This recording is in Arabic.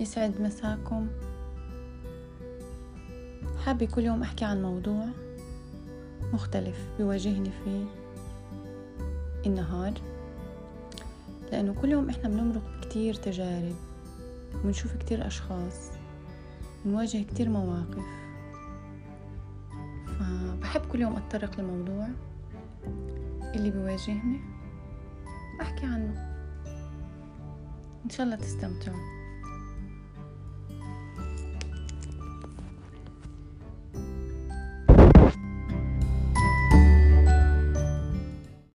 يسعد مساكم. حابة كل يوم أحكي عن موضوع مختلف بيواجهني في النهار لأنه كل يوم إحنا بنمرق بكتير تجارب ونشوف كتير أشخاص بنواجه كتير مواقف. فبحب كل يوم أتطرق لموضوع اللي بيواجهني أحكي عنه. إن شاء الله تستمتعوا.